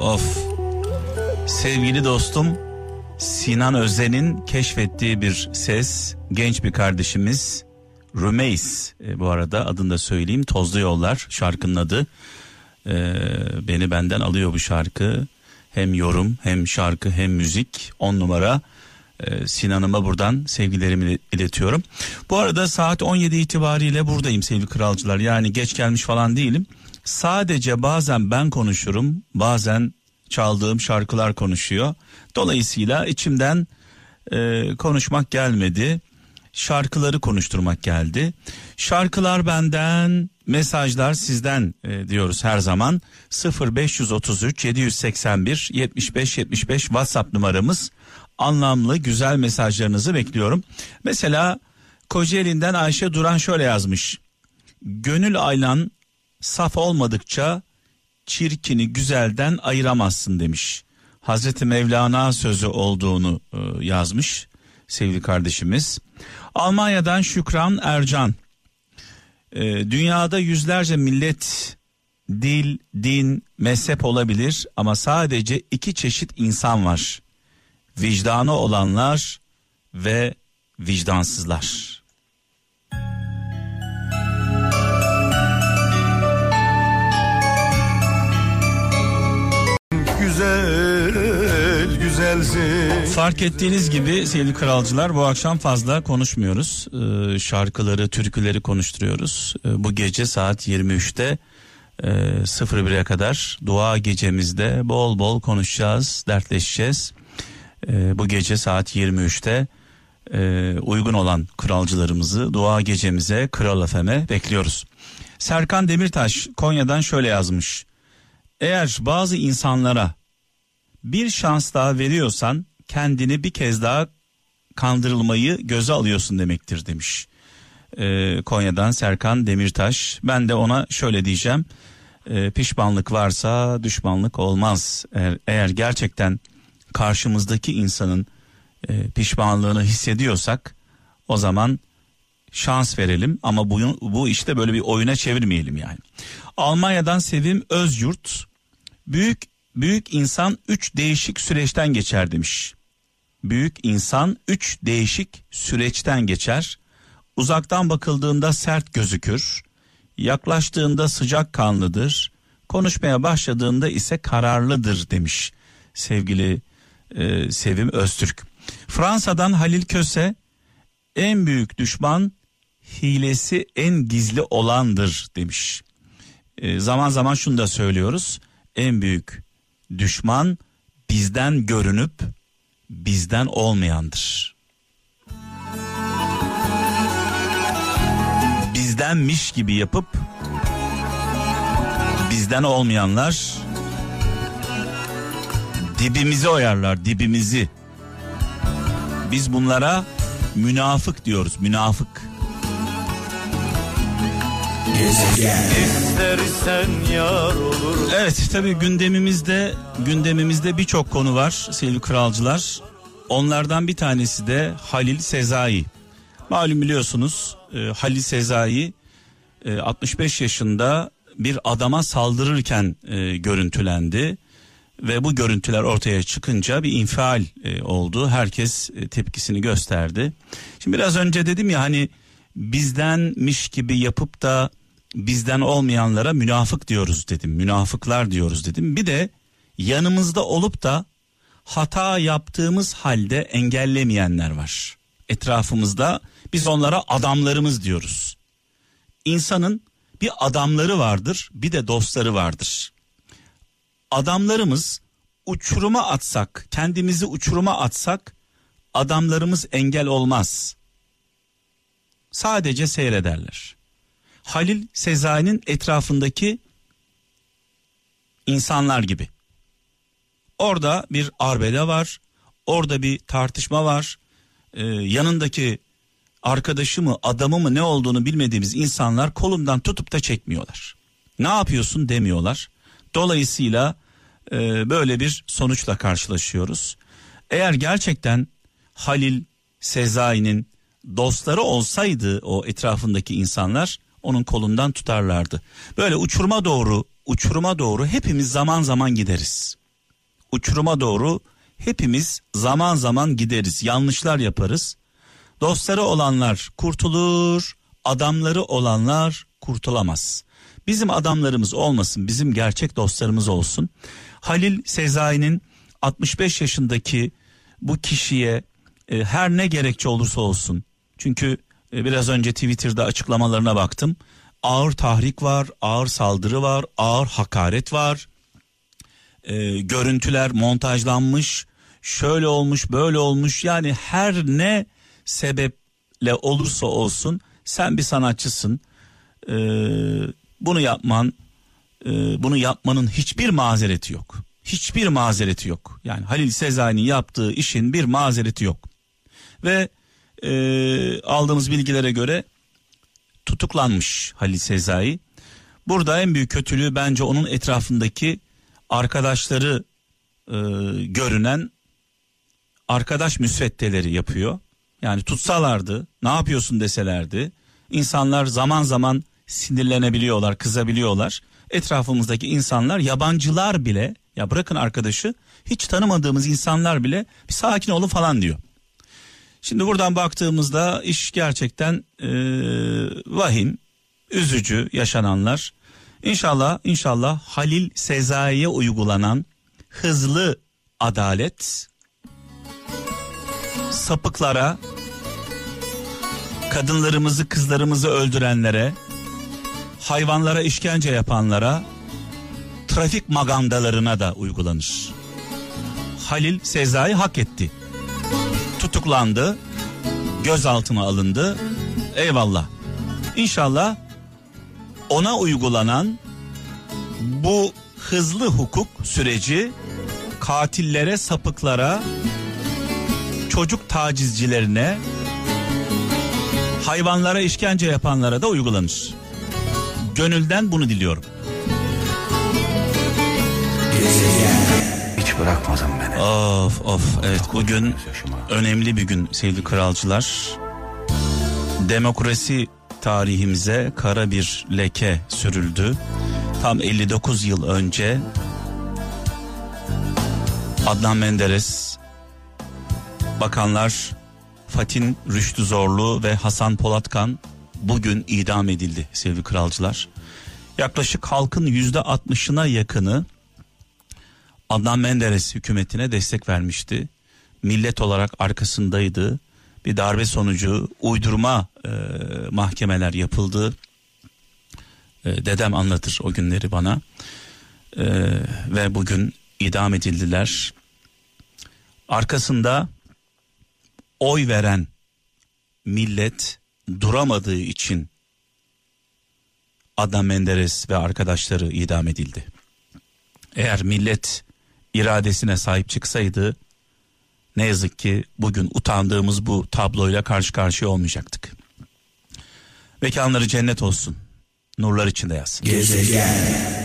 of. Sevgili dostum Sinan Özen'in keşfettiği bir ses. Genç bir kardeşimiz. Rumeys e, bu arada adını da söyleyeyim. Tozlu Yollar şarkının adı. E, beni benden alıyor bu şarkı. Hem yorum hem şarkı hem müzik. On numara. E, Sinan'ıma buradan sevgilerimi iletiyorum. Bu arada saat 17 itibariyle buradayım sevgili kralcılar. Yani geç gelmiş falan değilim. Sadece bazen ben konuşurum, bazen çaldığım şarkılar konuşuyor. Dolayısıyla içimden e, konuşmak gelmedi. Şarkıları konuşturmak geldi. Şarkılar benden, mesajlar sizden e, diyoruz her zaman. 0533 781 75 75 WhatsApp numaramız. Anlamlı, güzel mesajlarınızı bekliyorum. Mesela Kocaeli'nden Ayşe Duran şöyle yazmış. Gönül aylan saf olmadıkça çirkini güzelden ayıramazsın demiş. Hazreti Mevlana sözü olduğunu e, yazmış sevgili kardeşimiz. Almanya'dan Şükran Ercan. E, dünyada yüzlerce millet, dil, din, mezhep olabilir ama sadece iki çeşit insan var. Vicdanı olanlar ve vicdansızlar. Güzel güzelsin. Fark ettiğiniz gibi sevgili kralcılar bu akşam fazla konuşmuyoruz. Ee, şarkıları, türküleri konuşturuyoruz. Ee, bu gece saat 23'te e, 01'e kadar dua gecemizde bol bol konuşacağız, dertleşeceğiz. Ee, bu gece saat 23'te e, uygun olan kralcılarımızı dua gecemize Kral FM'e bekliyoruz. Serkan Demirtaş Konya'dan şöyle yazmış. Eğer bazı insanlara bir şans daha veriyorsan kendini bir kez daha kandırılmayı göze alıyorsun demektir demiş. Ee, Konya'dan Serkan Demirtaş. Ben de ona şöyle diyeceğim. Ee, pişmanlık varsa düşmanlık olmaz. Eğer, eğer gerçekten karşımızdaki insanın e, pişmanlığını hissediyorsak o zaman şans verelim ama bu, bu işte böyle bir oyuna çevirmeyelim yani. Almanya'dan Sevim Özyurt büyük büyük insan üç değişik süreçten geçer demiş. Büyük insan üç değişik süreçten geçer. Uzaktan bakıldığında sert gözükür. Yaklaştığında sıcak kanlıdır. Konuşmaya başladığında ise kararlıdır demiş sevgili e, Sevim Öztürk. Fransa'dan Halil Köse en büyük düşman hilesi en gizli olandır demiş. E, zaman zaman şunu da söylüyoruz. En büyük düşman bizden görünüp bizden olmayandır. Bizdenmiş gibi yapıp bizden olmayanlar dibimizi oyarlar dibimizi. Biz bunlara münafık diyoruz münafık. Evet tabi gündemimizde gündemimizde birçok konu var sevgili kralcılar. Onlardan bir tanesi de Halil Sezai. Malum biliyorsunuz e, Halil Sezai e, 65 yaşında bir adama saldırırken e, görüntülendi ve bu görüntüler ortaya çıkınca bir infial e, oldu. Herkes e, tepkisini gösterdi. Şimdi biraz önce dedim ya hani bizdenmiş gibi yapıp da bizden olmayanlara münafık diyoruz dedim. Münafıklar diyoruz dedim. Bir de yanımızda olup da hata yaptığımız halde engellemeyenler var. Etrafımızda biz onlara adamlarımız diyoruz. İnsanın bir adamları vardır, bir de dostları vardır. Adamlarımız uçuruma atsak, kendimizi uçuruma atsak adamlarımız engel olmaz. Sadece seyrederler. Halil Sezai'nin etrafındaki insanlar gibi. Orada bir arbede var, orada bir tartışma var. Ee, yanındaki arkadaşı mı, adamı mı ne olduğunu bilmediğimiz insanlar kolundan tutup da çekmiyorlar. Ne yapıyorsun demiyorlar. Dolayısıyla e, böyle bir sonuçla karşılaşıyoruz. Eğer gerçekten Halil Sezai'nin dostları olsaydı o etrafındaki insanlar onun kolundan tutarlardı. Böyle uçuruma doğru, uçuruma doğru hepimiz zaman zaman gideriz. uçuruma doğru hepimiz zaman zaman gideriz. Yanlışlar yaparız. Dostları olanlar kurtulur, adamları olanlar kurtulamaz. Bizim adamlarımız olmasın, bizim gerçek dostlarımız olsun. Halil Sezai'nin 65 yaşındaki bu kişiye e, her ne gerekçe olursa olsun. Çünkü biraz önce Twitter'da açıklamalarına baktım. Ağır tahrik var, ağır saldırı var, ağır hakaret var. E, görüntüler montajlanmış, şöyle olmuş, böyle olmuş. Yani her ne sebeple olursa olsun sen bir sanatçısın. E, bunu yapman, e, bunu yapmanın hiçbir mazereti yok. Hiçbir mazereti yok. Yani Halil Sezai'nin yaptığı işin bir mazereti yok. Ve e, aldığımız bilgilere göre tutuklanmış Halil Sezai. Burada en büyük kötülüğü bence onun etrafındaki arkadaşları e, görünen arkadaş müsveddeleri yapıyor. Yani tutsalardı ne yapıyorsun deselerdi insanlar zaman zaman sinirlenebiliyorlar kızabiliyorlar. Etrafımızdaki insanlar yabancılar bile ya bırakın arkadaşı hiç tanımadığımız insanlar bile bir sakin olun falan diyor. Şimdi buradan baktığımızda iş gerçekten e, vahim, üzücü yaşananlar. İnşallah inşallah Halil Sezai'ye uygulanan hızlı adalet sapıklara, kadınlarımızı kızlarımızı öldürenlere, hayvanlara işkence yapanlara, trafik magandalarına da uygulanır. Halil Sezai hak etti. Tutuklandı, gözaltına alındı. Eyvallah. İnşallah ona uygulanan bu hızlı hukuk süreci katillere, sapıklara, çocuk tacizcilerine, hayvanlara işkence yapanlara da uygulanır. Gönülden bunu diliyorum. Hiç bırakmadın beni. Of of evet bugün önemli bir gün sevgili kralcılar. Demokrasi tarihimize kara bir leke sürüldü. Tam 59 yıl önce Adnan Menderes, bakanlar Fatin Rüştü Zorlu ve Hasan Polatkan bugün idam edildi sevgili kralcılar. Yaklaşık halkın yüzde 60'ına yakını Adnan Menderes hükümetine destek vermişti. Millet olarak arkasındaydı. Bir darbe sonucu uydurma e, mahkemeler yapıldı. E, dedem anlatır o günleri bana. E, ve bugün idam edildiler. Arkasında oy veren millet duramadığı için Adnan Menderes ve arkadaşları idam edildi. Eğer millet iradesine sahip çıksaydı ne yazık ki bugün utandığımız bu tabloyla karşı karşıya olmayacaktık. Mekanları cennet olsun. Nurlar içinde yatsın. Gezegen